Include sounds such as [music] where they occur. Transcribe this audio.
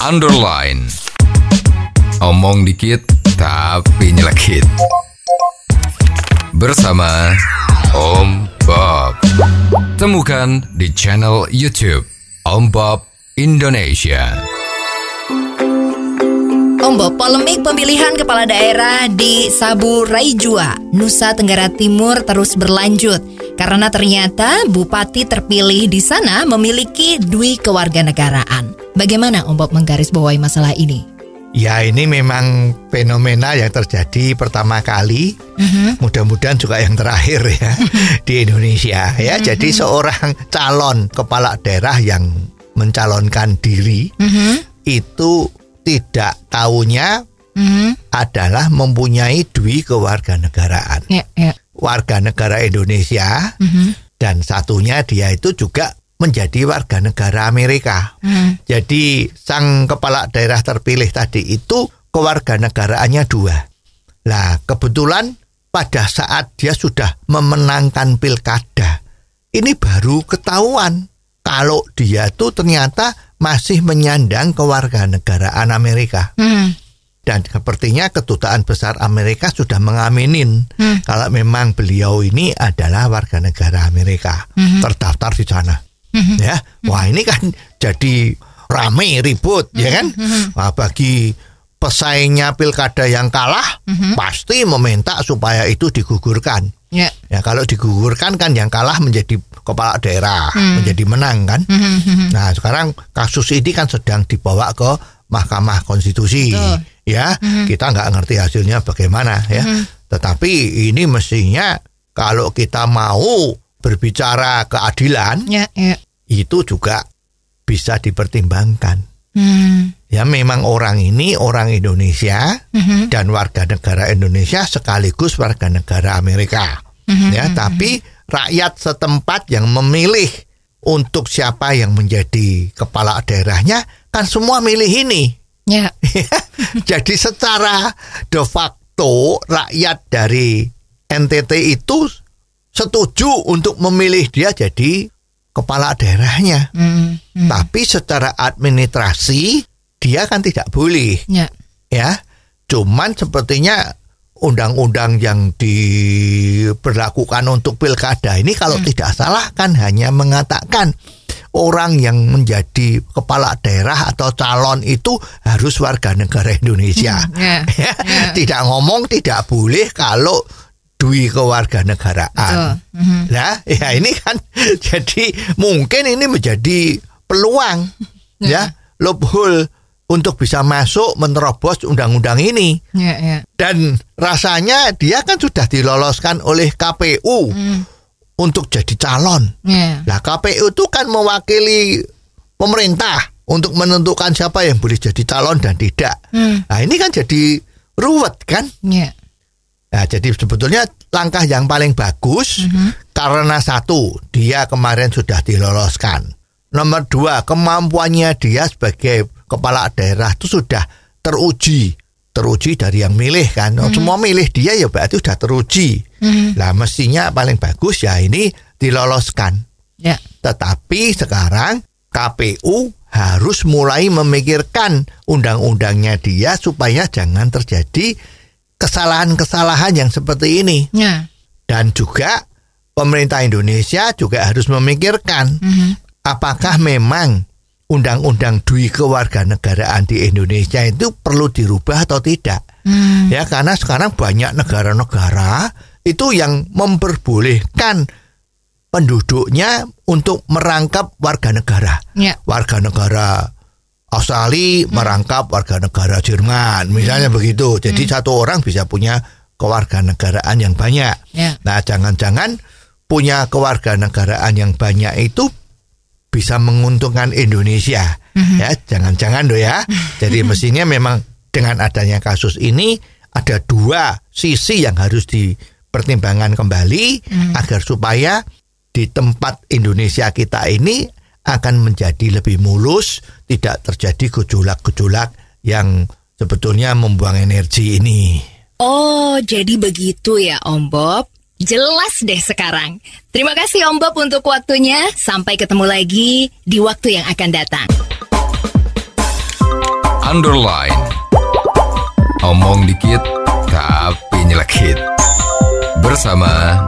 underline. Omong dikit tapi nyelekit. Bersama Om Bob. Temukan di channel YouTube Om Bob Indonesia. Om Bob, polemik pemilihan kepala daerah di Sabu Raijua, Nusa Tenggara Timur terus berlanjut karena ternyata bupati terpilih di sana memiliki dui kewarganegaraan. Bagaimana Om Bob menggarisbawahi masalah ini? Ya ini memang fenomena yang terjadi pertama kali, mudah-mudahan juga yang terakhir ya [laughs] di Indonesia ya. Jadi seorang calon kepala daerah yang mencalonkan diri itu tidak tahunya adalah mempunyai dui kewarganegaraan. Ya, ya. Warga negara Indonesia dan satunya dia itu juga menjadi warga negara Amerika. Jadi sang kepala daerah terpilih tadi itu kewarganegaraannya dua. Lah kebetulan pada saat dia sudah memenangkan pilkada, ini baru ketahuan kalau dia tuh ternyata masih menyandang kewarganegaraan Amerika. Hmm. Dan sepertinya kedutaan besar Amerika sudah mengaminin kalau memang beliau ini adalah warga negara Amerika, terdaftar di sana. Ya, wah ini kan jadi rame ribut, ya kan? Wah, bagi pesaingnya pilkada yang kalah pasti meminta supaya itu digugurkan. Ya. Ya kalau digugurkan kan yang kalah menjadi kepala daerah, menjadi menang kan. Nah sekarang kasus ini kan sedang dibawa ke Mahkamah Konstitusi, Betul. ya kita nggak ngerti hasilnya bagaimana ya. Tetapi ini mestinya kalau kita mau berbicara keadilan Ya, ya. itu juga bisa dipertimbangkan. Hmm. Ya memang orang ini orang Indonesia dan warga negara Indonesia sekaligus warga negara Amerika. Ya, tapi rakyat setempat yang memilih untuk siapa yang menjadi kepala daerahnya kan semua milih ini. Ya. [laughs] Jadi secara de facto rakyat dari NTT itu setuju untuk memilih dia jadi kepala daerahnya. Hmm. Hmm. Tapi secara administrasi dia kan tidak boleh Ya. ya. Cuman sepertinya undang-undang yang diberlakukan untuk pilkada ini kalau tidak salah kan hanya mengatakan orang yang menjadi kepala daerah atau calon itu harus warga negara Indonesia. ya, [laughs] Ya, ya. Tidak ngomong tidak boleh kalau dui kewarganegaraan. Mhm. Nah, ya ini kan [laughs] jadi mungkin ini menjadi peluang [laughs] ya loophole untuk bisa masuk menerobos undang-undang ini. Ya, ya. Dan rasanya dia kan sudah diloloskan oleh KPU untuk jadi calon. Ya. Nah, KPU itu kan mewakili pemerintah untuk menentukan siapa yang boleh jadi calon dan tidak. Hmm. Nah, ini kan jadi ruwet kan? Ya. Nah, jadi sebetulnya langkah yang paling bagus karena satu, dia kemarin sudah diloloskan. Nomor dua, kemampuannya dia sebagai kepala daerah itu sudah teruji. Teruji dari yang milih kan. Semua milih dia ya berarti sudah teruji. Lah mestinya paling bagus ya ini diloloskan. Ya. Tetapi sekarang KPU harus mulai memikirkan undang-undangnya dia supaya jangan terjadi kesalahan-kesalahan yang seperti ini. Ya. Dan juga pemerintah Indonesia juga harus memikirkan apakah memang undang-undang dui kewarganegaraan di Indonesia itu perlu dirubah atau tidak. Ya karena sekarang banyak negara-negara itu yang memperbolehkan penduduknya untuk merangkap warga negara. Ya. Warga negara Australia merangkap warga negara Jerman, misalnya begitu. Jadi satu orang bisa punya kewarganegaraan yang banyak. Ya. Nah, jangan-jangan punya kewarganegaraan yang banyak itu bisa menguntungkan Indonesia. Ya, jangan-jangan loh ya. [laughs] Jadi mestinya memang dengan adanya kasus ini ada dua sisi yang harus dipertimbangkan kembali agar supaya di tempat Indonesia kita ini akan menjadi lebih mulus, tidak terjadi gejolak-gejolak yang sebetulnya membuang energi ini. Oh, jadi begitu ya Om Bob. Jelas deh sekarang. Terima kasih Om Bob untuk waktunya. Sampai ketemu lagi di waktu yang akan datang. underline. Omong dikit tapi nyelekit. Bersama